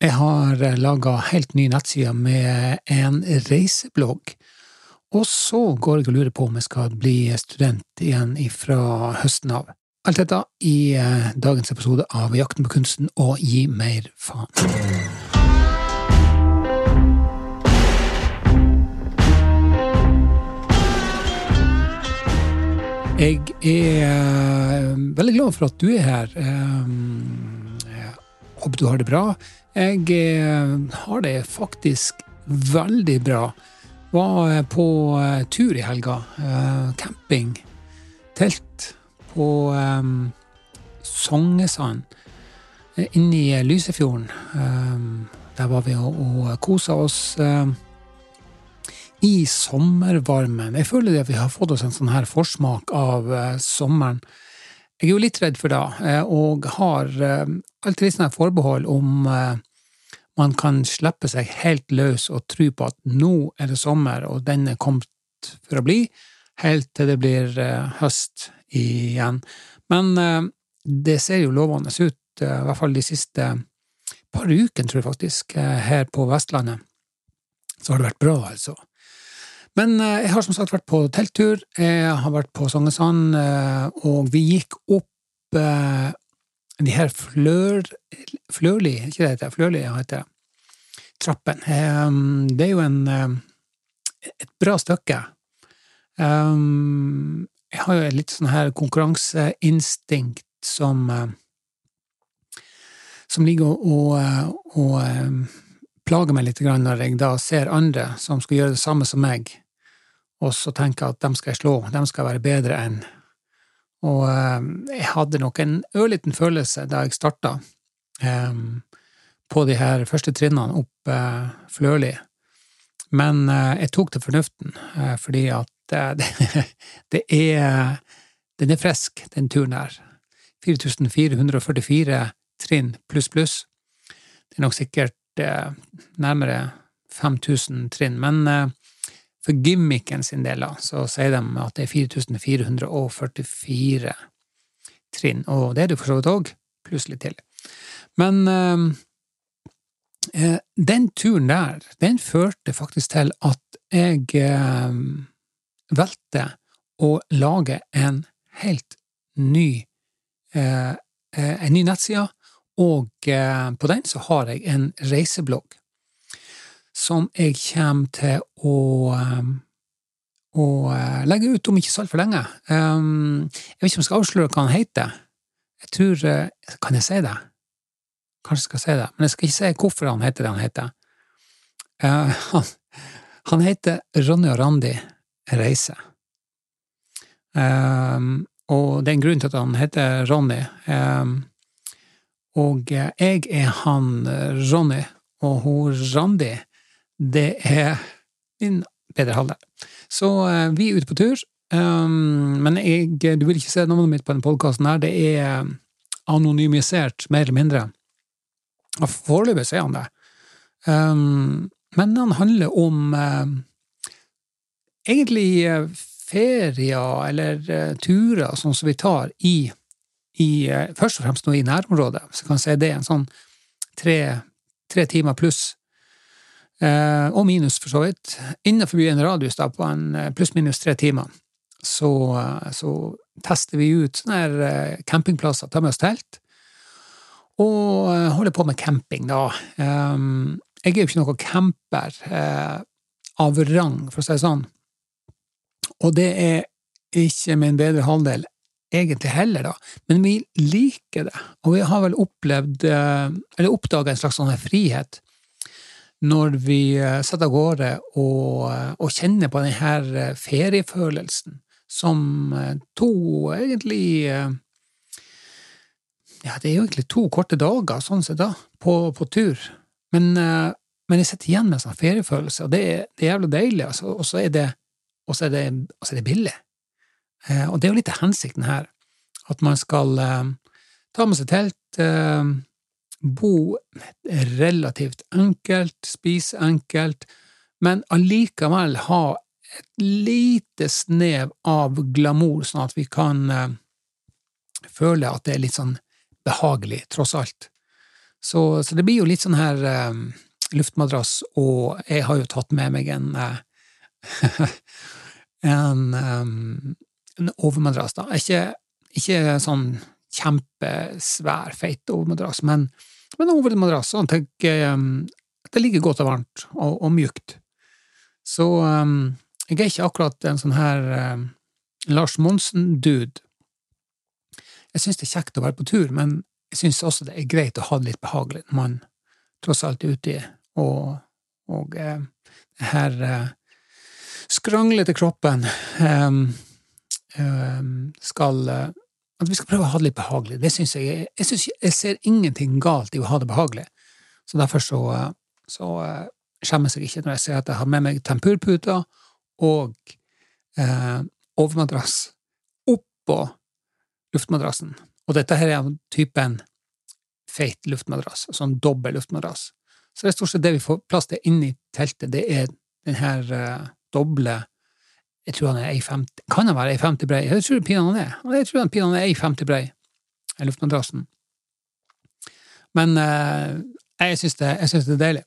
Jeg har laga helt ny nettside med en reiseblogg. Og så går jeg og lurer på om jeg skal bli student igjen fra høsten av. Alt dette i eh, dagens episode av Jakten på kunsten og Gi mer faen. Jeg er eh, veldig glad for at du er her. Eh, jeg håper du har det bra. Jeg har det faktisk veldig bra. Var på tur i helga. Camping. Telt på um, eh, inne i Lysefjorden. Der var vi og, og kosa oss i sommervarmen. Jeg føler at vi har fått oss en sånn her forsmak av uh, sommeren. Jeg er jo litt redd for det, og har uh, alltid litt sånn forbehold om uh, man kan slippe seg helt løs og tro på at nå er det sommer, og den er kommet for å bli, helt til det blir høst igjen. Men eh, det ser jo lovende ut, eh, i hvert fall de siste par ukene, tror jeg faktisk, eh, her på Vestlandet. Så har det vært bra, altså. Men jeg har som sagt vært på telttur, jeg har vært på Sognesand, og vi gikk opp de her flør... Flørli, ikke det heter Flørli heter. Trappen. Det er jo en et bra stykke. Jeg har jo et litt sånn her konkurranseinstinkt som eh, som ligger og, og, eh, og, eh, plager meg litt når jeg da ser andre som skal gjøre det samme som meg, og så tenker jeg at dem skal jeg slå, dem skal være bedre enn. Og jeg hadde nok en ørliten følelse da jeg starta på de her første trinnene opp Flørli, men jeg tok til fornuften, fordi at det, det er Den er frisk, den turen her. 4444 trinn pluss, pluss. Det er nok sikkert eh, nærmere 5000 trinn, men eh, for gimmicken sin del så sier de at det er 4444 trinn, og det er det for så vidt òg, pluss litt til. Men eh, eh, den turen der, den førte faktisk til at jeg eh, valgte å lage en helt ny, eh, eh, en ny nettside, og eh, på den så har jeg en reiseblogg som jeg kommer til å, eh, å eh, legge ut om ikke så altfor lenge. Um, jeg vet ikke om jeg skal avsløre hva han heter. Jeg tror Kan jeg si det? Kanskje jeg skal si det, men jeg skal ikke si hvorfor han heter det han heter. Uh, han, han heter Ronny og Randi reise. Um, og det er en grunn til at han heter Ronny. Um, og jeg er han Ronny, og hun Randi, det er min bedre halvdel. Så uh, vi er ute på tur. Um, men jeg, du vil ikke se navnet mitt på denne podkasten. Det er anonymisert, mer eller mindre. Og foreløpig så er han det. Um, men han handler om uh, egentlig uh, ferier eller uh, turer sånn som vi tar i, i Først og fremst nå i nærområdet, så kan jeg si det er en sånn tre, tre timer pluss. Uh, og minus, for så vidt. Innenfor en radius da, på en pluss-minus tre timer, så, så, tester vi ut sånne her campingplasser, tar med oss telt, og holder på med camping, da. Um, jeg er jo ikke noen camper av rang, for å si det sånn. Og det er ikke min bedre halvdel egentlig heller, da, men vi liker det, og vi har vel opplevd, eh, eller oppdaga en slags sånn frihet når vi eh, setter av gårde og, eh, og, kjenner på denne feriefølelsen som to egentlig Ja, det er jo egentlig to korte dager, sånn sett, da, på, på tur, men, men, jeg sitter igjen med en sånn feriefølelse, og det er, det er jævlig deilig, altså, og så er er er det billig. Eh, og det er jo litt av hensikten her, at man skal eh, ta med seg telt, eh, bo relativt enkelt, spise enkelt, men allikevel ha et lite snev av glamour, sånn at vi kan føle at det er litt sånn behagelig, tross alt. Så, så, det blir jo litt sånn her um, luftmadrass, og jeg har jo tatt med meg en uh, en, um, en overmadrass, da. Ikke, ikke sånn kjempesvær, feit overmadrass, men, men hovedmadrassen tenker jeg at um, det ligger godt og varmt og, og mjukt. Så um, jeg er ikke akkurat en sånn her um, Lars Monsen-dude. Jeg syns det er kjekt å være på tur, men jeg syns også det er greit å ha det litt behagelig når man tross alt er ute og, og uh, det her uh, skranglete kroppen um, skal eh, At vi skal prøve å ha det litt behagelig. Det synes jeg jeg, synes, jeg ser ingenting galt i å ha det behagelig. Så derfor så, så eh, skjemmes jeg ikke når jeg ser at jeg har med meg tempurputer og eh, overmadrass oppå luftmadrassen. Og dette her er typen feit luftmadrass, sånn dobbel luftmadrass. Så det er stort sett det vi får plass til inni teltet, det er den her eh, doble Jeg tror han er 1,50 Kan han være 1,50 brei? Jeg tror pinadø han er. Jeg tror han pinadø er 1,50 brei, luftmadrassen. Men uh, jeg syns det, det, er deilig.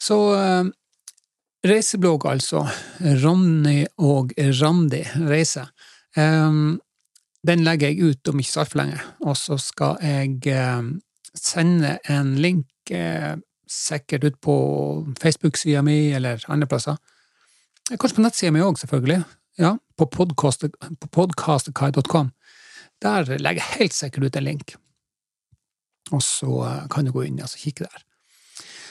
Så uh, reiseblogg, altså. Ronny og Randi reiser. Um, den legger jeg ut om ikke så altfor lenge, og så skal jeg uh, sende en link, uh, sikkert ut på Facebook-sida mi eller andre plasser. Kanskje på nettsida mi òg, selvfølgelig. Ja, på podkastkai.com. Der legger jeg helt sikkert ut en link. Og så kan du gå inn og kikke der.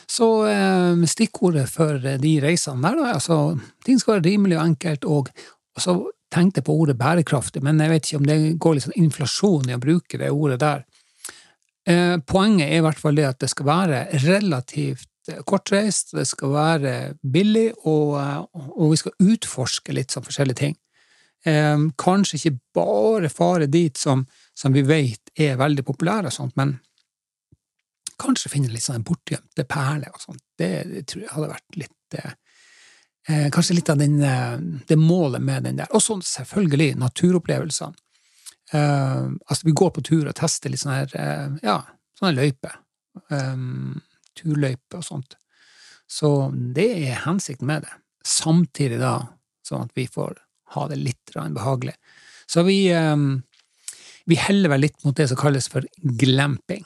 Så eh, stikkordet for de reisene der, da, altså ting skal være rimelig og enkelt, og, og så tenkte jeg på ordet bærekraftig, men jeg vet ikke om det går litt sånn inflasjon i å bruke det ordet der. Eh, poenget er i hvert fall det at det skal være relativt eh, kortreist, det skal være billig, og, eh, og vi skal utforske litt sånn forskjellige ting. Eh, kanskje ikke bare fare dit som, som vi vet er veldig populære, og sånt, men Kanskje finne litt sånn bortgjemte perler og sånt. Det, det, tror jeg hadde vært litt eh, eh, Kanskje litt av den, eh, det målet med den der. Og så selvfølgelig naturopplevelsene. Eh, altså, vi går på tur og tester litt sånne her, ja, sånne løyper. Um, turløyper og sånt. Så det er hensikten med det. Samtidig da, sånn at vi får ha det litt behagelig. Så vi, um, vi heller vel litt mot det som kalles for glamping.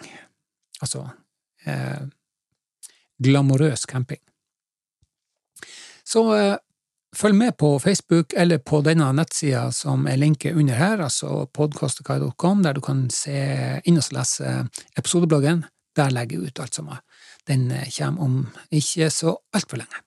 Altså eh, glamorøs camping. Så eh, følg med på Facebook eller på denne nettsida som er linket under her, altså podkastekai.com, der du kan se inn og lese episodebloggen. Der legger jeg ut alt sammen. Den eh, kommer om ikke så altfor lenge.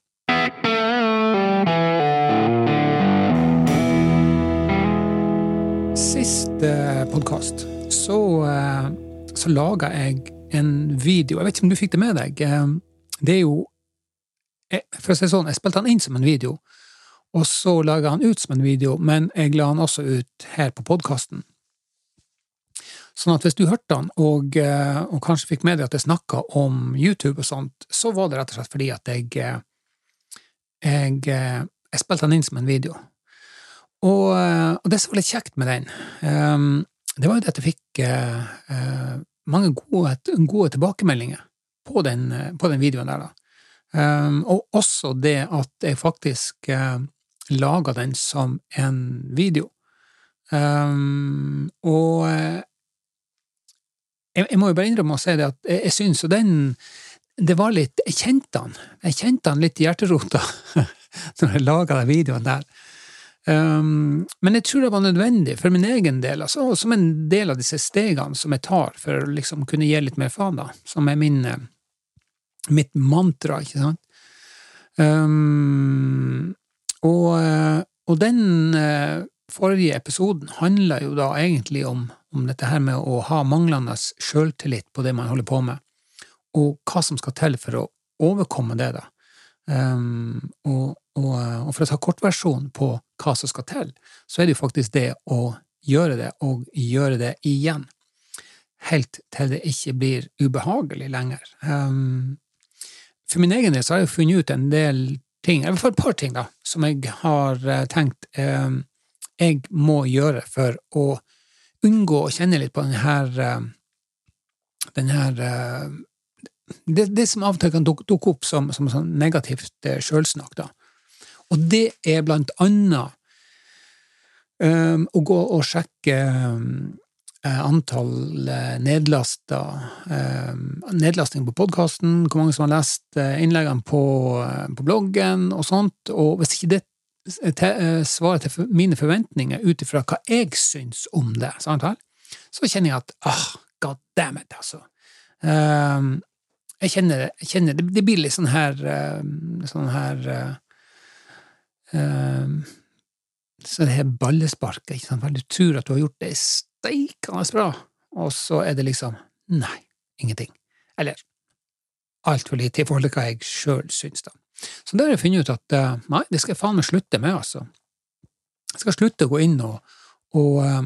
Siste podkast så, eh, så laga jeg en video Jeg vet ikke om du fikk det med deg. Eh, det er jo eh, For å si det sånn, jeg spilte han inn som en video, og så laga han ut som en video, men jeg la han også ut her på podkasten. Sånn at hvis du hørte han, og, eh, og kanskje fikk med deg at jeg snakka om YouTube og sånt, så var det rett og slett fordi at jeg jeg, jeg spilte han inn som en video. Og, og det som var litt kjekt med den, det var jo det at jeg fikk mange gode, gode tilbakemeldinger på den, på den, videoen der, da. Um, og også det at jeg faktisk laga den som en video. Um, og jeg, jeg, må jo bare innrømme å si det at jeg, jeg syns jo den Det var litt Jeg kjente han. Jeg kjente han litt i hjerterota når jeg laga den videoen der. Um, men jeg tror det var nødvendig for min egen del, altså, som en del av disse stegene som jeg tar for å liksom kunne gi litt mer faen, da, som er min, eh, mitt mantra, ikke sant. Um, og, eh, og, den uh, forrige episoden handla jo da egentlig om, om, dette her med å ha manglende sjøltillit på det man holder på med, og hva som skal til for å overkomme det, da. Um, og, og, og, for å ta kortversjonen på hva som skal til, så er det jo faktisk det å gjøre det, og gjøre det igjen. Helt til det ikke blir ubehagelig lenger. Um, for min egen del så har jeg funnet ut en del ting, hvert fall et par ting, da, som jeg har eh, tenkt um, jeg må gjøre for å unngå å kjenne litt på den her, uh, den her uh, det, det, som av og til kan dukke, opp som, som sånn negativt eh, sjølsnakk. Og det er blant annet um, å gå og sjekke um, antall nedlasta um, Nedlasting på podkasten, hvor mange som har lest innleggene på, på, bloggen og sånt, og hvis ikke det svarer til mine forventninger ut ifra hva jeg syns om det, sant så kjenner jeg at ah, god damn it, altså. Um, jeg kjenner, jeg kjenner det, det, blir litt sånn her Sånn her uh, Så det her ballesparket, ikke sant, du tror at du har gjort det steikende bra, og så er det liksom Nei, ingenting. Eller altfor lite i forhold til hva jeg sjøl syns, da. Så da har jeg funnet ut at uh, nei, det skal jeg faen meg slutte med, altså. Jeg skal slutte å gå inn og, og, uh,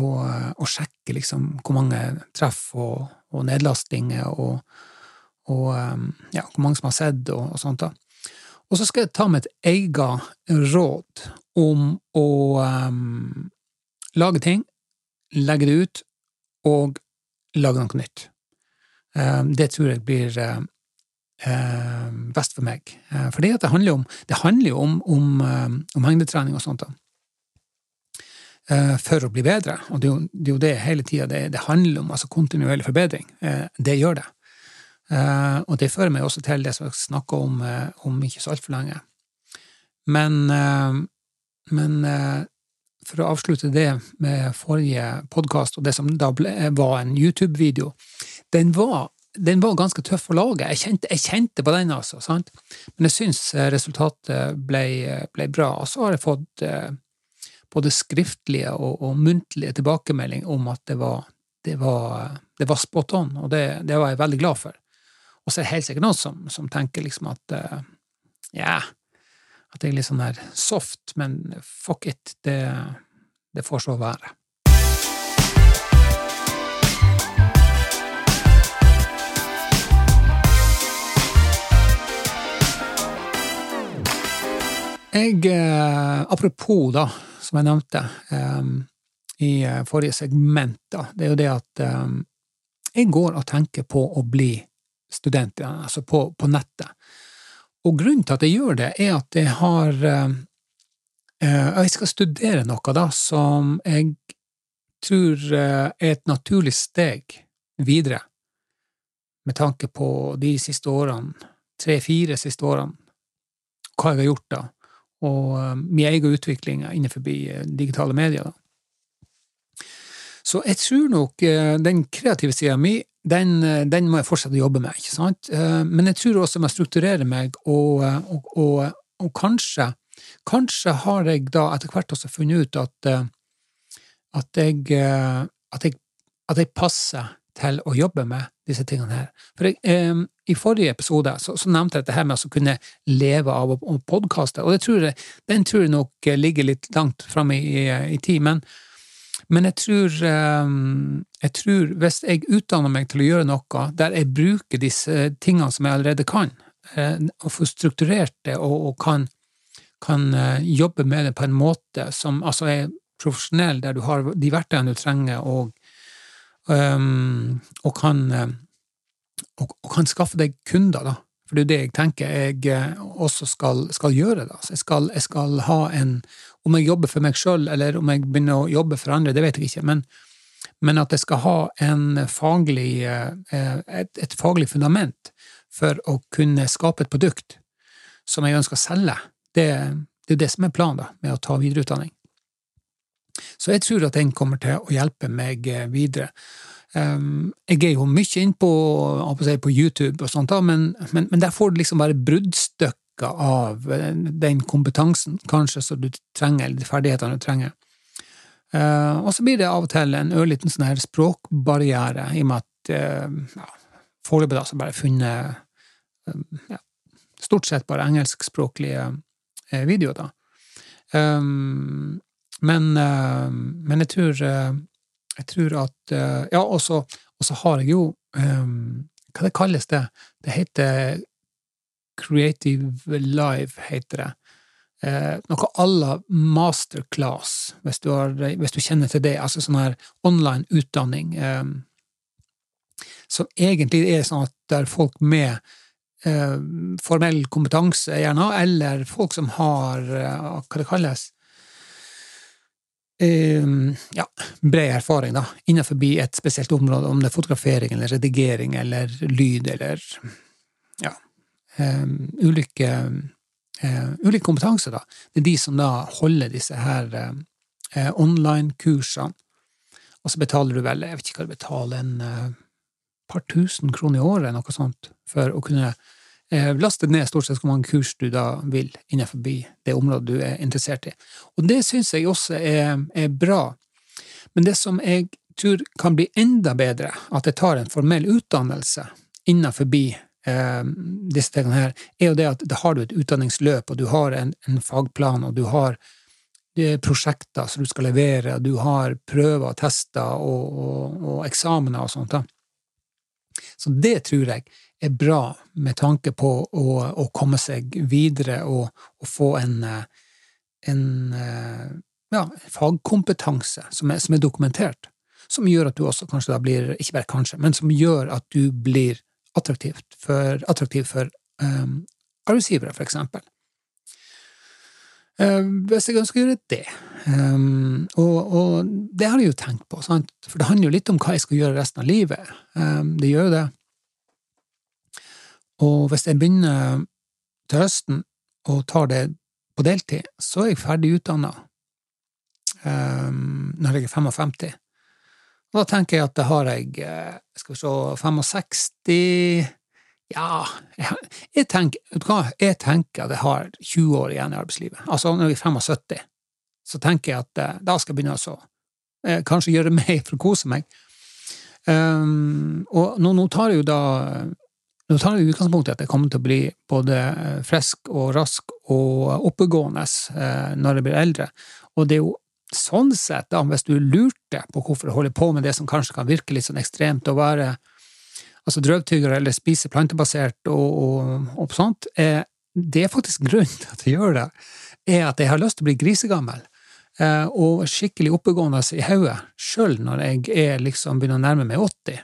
og, og sjekke liksom hvor mange treff og, nedlastinger og, ja, hvor mange som har sett og, sånt. da. Og så skal jeg ta mitt et eget råd om å um, lage ting, legge det ut, og lage noe nytt. Um, det tror jeg blir uh, best for meg. Uh, for det, handler handler, om, handler jo om, om, om hengdetrening og sånt. da. For å bli bedre, og det er jo det, er jo det hele tida det, det, handler om, altså kontinuerlig forbedring. Det gjør det. Og det fører meg også til det som jeg snakka om, om ikke så altfor lenge. Men, men for å avslutte det med forrige podkast, og det som da ble, var en YouTube-video, den var, den var, ganske tøff å lage. Jeg kjente, jeg kjente på den, altså. Sant? Men jeg syns resultatet ble, ble, bra. Og så har jeg fått både skriftlige og, og muntlige tilbakemelding om at det var, det var, det var spot on, og det, det var jeg veldig glad for. Og så er det helt sikkert noen som, som tenker liksom at ja, at det er litt sånn der soft, men fuck it, det, det får så være. Jeg, eh, apropos, da, som jeg nevnte eh, i eh, forrige segment, da, det er jo det at jeg går og tenker på å bli studenter, altså på, på, nettet. Og grunnen til at jeg gjør det, er at jeg har Jeg skal studere noe da som jeg tror er et naturlig steg videre, med tanke på de siste årene, tre-fire siste årene, hva jeg har gjort da, og min egen utvikling innenfor digitale medier. Så jeg tror nok den kreative sida mi den, eh, den, må jeg fortsette å jobbe med, ikke sant? Eh, men jeg tror også jeg må strukturere meg, og, eh, og, og, og kanskje, kanskje har jeg da etter hvert også funnet ut at, at, jeg, at, jeg, at jeg passer til å jobbe med disse tingene her. For jeg, eh, I forrige episode så, så, nevnte jeg dette her med å kunne leve av å, podkaste, og tror jeg, den tror jeg nok ligger litt langt fram i, i, tid. Men, men jeg tror, eh, jeg tror hvis jeg utdanner meg til å gjøre noe der jeg bruker disse tingene som jeg allerede kan, eh, og får strukturert det og, og kan, kan, eh, jobbe med det på en måte som altså er profesjonell, der du har de verktøyene du trenger, og, um, og, kan, eh, og, og, kan skaffe deg kunder, da. For det er det jeg tenker jeg også skal, skal gjøre. da. Så jeg skal, jeg skal ha en om jeg jobber for meg sjøl, eller om jeg begynner å jobbe for andre, det vet jeg ikke, men, men at jeg skal ha faglig, eh, et, et, faglig fundament for å kunne skape et produkt som jeg ønsker å selge. Det, det er det som er planen da, med å ta videreutdanning. Så jeg tror at den kommer til å hjelpe meg eh, videre. Um, jeg er jo mye inne på, på, YouTube, og sånt, men, men, men, der får du liksom bare bruddstykker av eh, den kompetansen kanskje som du trenger, eller de ferdighetene du trenger. Uh, og så blir det av og til en ørliten sånn her språkbarriere, i og med at uh, ja, foreløpig har jeg bare funnet uh, ja, stort sett bare engelskspråklige videoer, da. Um, men, men jeg tror jeg tror at Ja, og så har jeg jo um, Hva det kalles det? Det heter Creative Live, heter det. Eh, noe à la masterclass, hvis du, har, hvis du, kjenner til det. Altså sånn her online utdanning. Eh, som egentlig er sånn at der folk med eh, formell kompetanse, gjerne, eller folk som har eh, hva det kalles eh, ja, bred erfaring da, innenfor et spesielt område, om det er fotografering eller redigering eller lyd eller ja, um, ulike, uh, ulike kompetanse, da. Det er de som da holder disse her uh, online-kursene. Og så betaler du vel, jeg vet ikke hva du betaler, en par tusen kroner i året, noe sånt, for å kunne Eh, laste ned stort sett hvor mange kurs du da vil innenfor det området du er interessert i. Og det syns jeg også er, er, bra. Men det som jeg tror kan bli enda bedre, at jeg tar en formell utdannelse innenfor eh, disse tingene her, er jo det at da har du et utdanningsløp, og du har en, en fagplan, og du har prosjekter som du skal levere, du har prøver tester og, og, og eksamener og sånt. da. Så det tror jeg er bra med tanke på å, å komme seg videre og, og få en, eh, en eh, ja, fagkompetanse som er, som er, dokumentert, som gjør at du også kanskje da blir, ikke bare kanskje, men som gjør at du blir attraktivt for, attraktiv for um, arbeidsgivere, for eksempel. Uh, hvis jeg ønsker å gjøre det. Um, og, og, det har jeg jo tenkt på, sant? for det handler jo litt om hva jeg skal gjøre resten av livet. Um, det gjør jo det. Og hvis jeg begynner til høsten og tar det på deltid, så er jeg ferdig utdanna um, når jeg er 55. Og da tenker jeg at det har jeg eh, Skal vi se 65 Ja, jeg, tenker hva? Jeg tenker at jeg har 20 år igjen i arbeidslivet. Altså når jeg er 75, så tenker jeg at eh, da skal jeg begynne å eh, kanskje gjøre mer for å kose meg. Um, og nå, nå, tar jeg jo da nå tar vi utgangspunkt i at jeg kommer til å bli både eh, frisk og rask og oppegående eh, når jeg blir eldre. Og det er jo sånn sett, da, hvis du lurte på hvorfor du holder på med det som kanskje kan virke litt sånn ekstremt, å være altså drøvtygger eller spise plantebasert og, og, og sånt, er, det er faktisk grunnen til at jeg gjør det, er at jeg har lyst til å bli grisegammel. og skikkelig oppegående i hodet, sjøl når jeg er liksom begynner å nærme meg 80.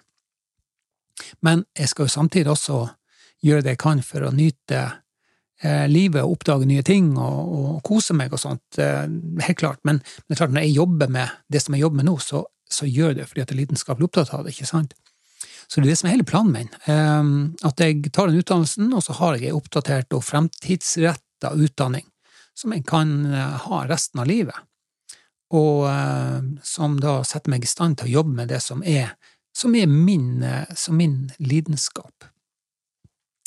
Men jeg skal jo samtidig også gjøre det jeg kan for å nyte eh, livet og oppdage nye ting og, og kose meg og sånt. Eh, helt klart. Men, det er klart, når jeg jobber med det som jeg jobber med nå, så, så gjør jeg det fordi at jeg er lidenskapelig opptatt av det, ikke sant? Så det er det som er hele planen min. Eh, at jeg tar den utdannelsen, og så har jeg ei oppdatert og fremtidsretta utdanning som jeg kan eh, ha resten av livet. Og som da setter meg i stand til å jobbe med det som er som er min, eh, som min lidenskap.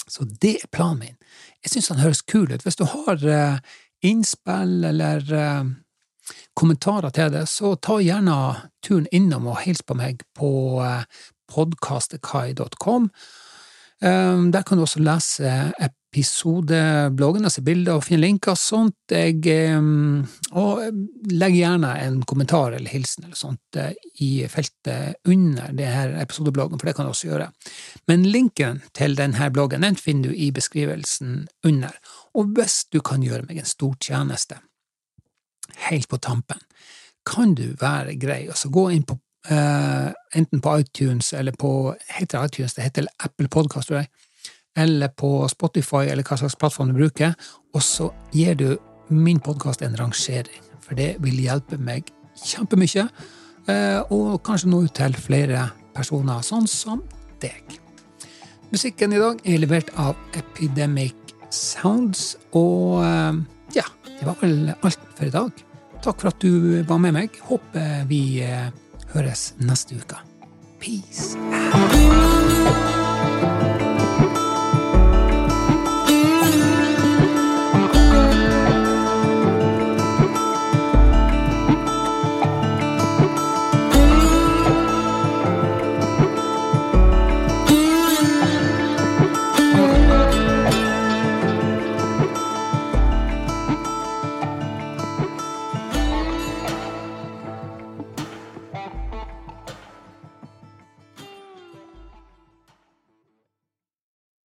Så det er planen min. Jeg syns han høres kul ut. Hvis du har uh, innspill eller uh, kommentarer til det, så ta gjerne turen innom og hils på meg på podkastekai.com. Der kan du også lese episodebloggen, og se bilder og finne linker og sånt. Jeg, um, og legg gjerne en kommentar eller hilsen eller sånt uh, i feltet under denne episodebloggen, for det kan du også gjøre. Men linken til denne bloggen den finner du i beskrivelsen under. Og hvis du kan gjøre meg en stor tjeneste, helt på tampen, kan du være grei og så gå inn på Uh, enten på iTunes eller på heter det iTunes, det heter Apple Podcast, tror jeg, eller på Spotify eller hva slags plattform du bruker, og så gir du min podkast en rangering, for det vil hjelpe meg kjempemye, uh, og kanskje nå ut til flere personer, sånn som deg. Musikken i dag er levert av Epidemic Sounds, og uh, ja, det var vel alt for i dag. Takk for at du var med meg. Håper vi høres neste uke. Peace out.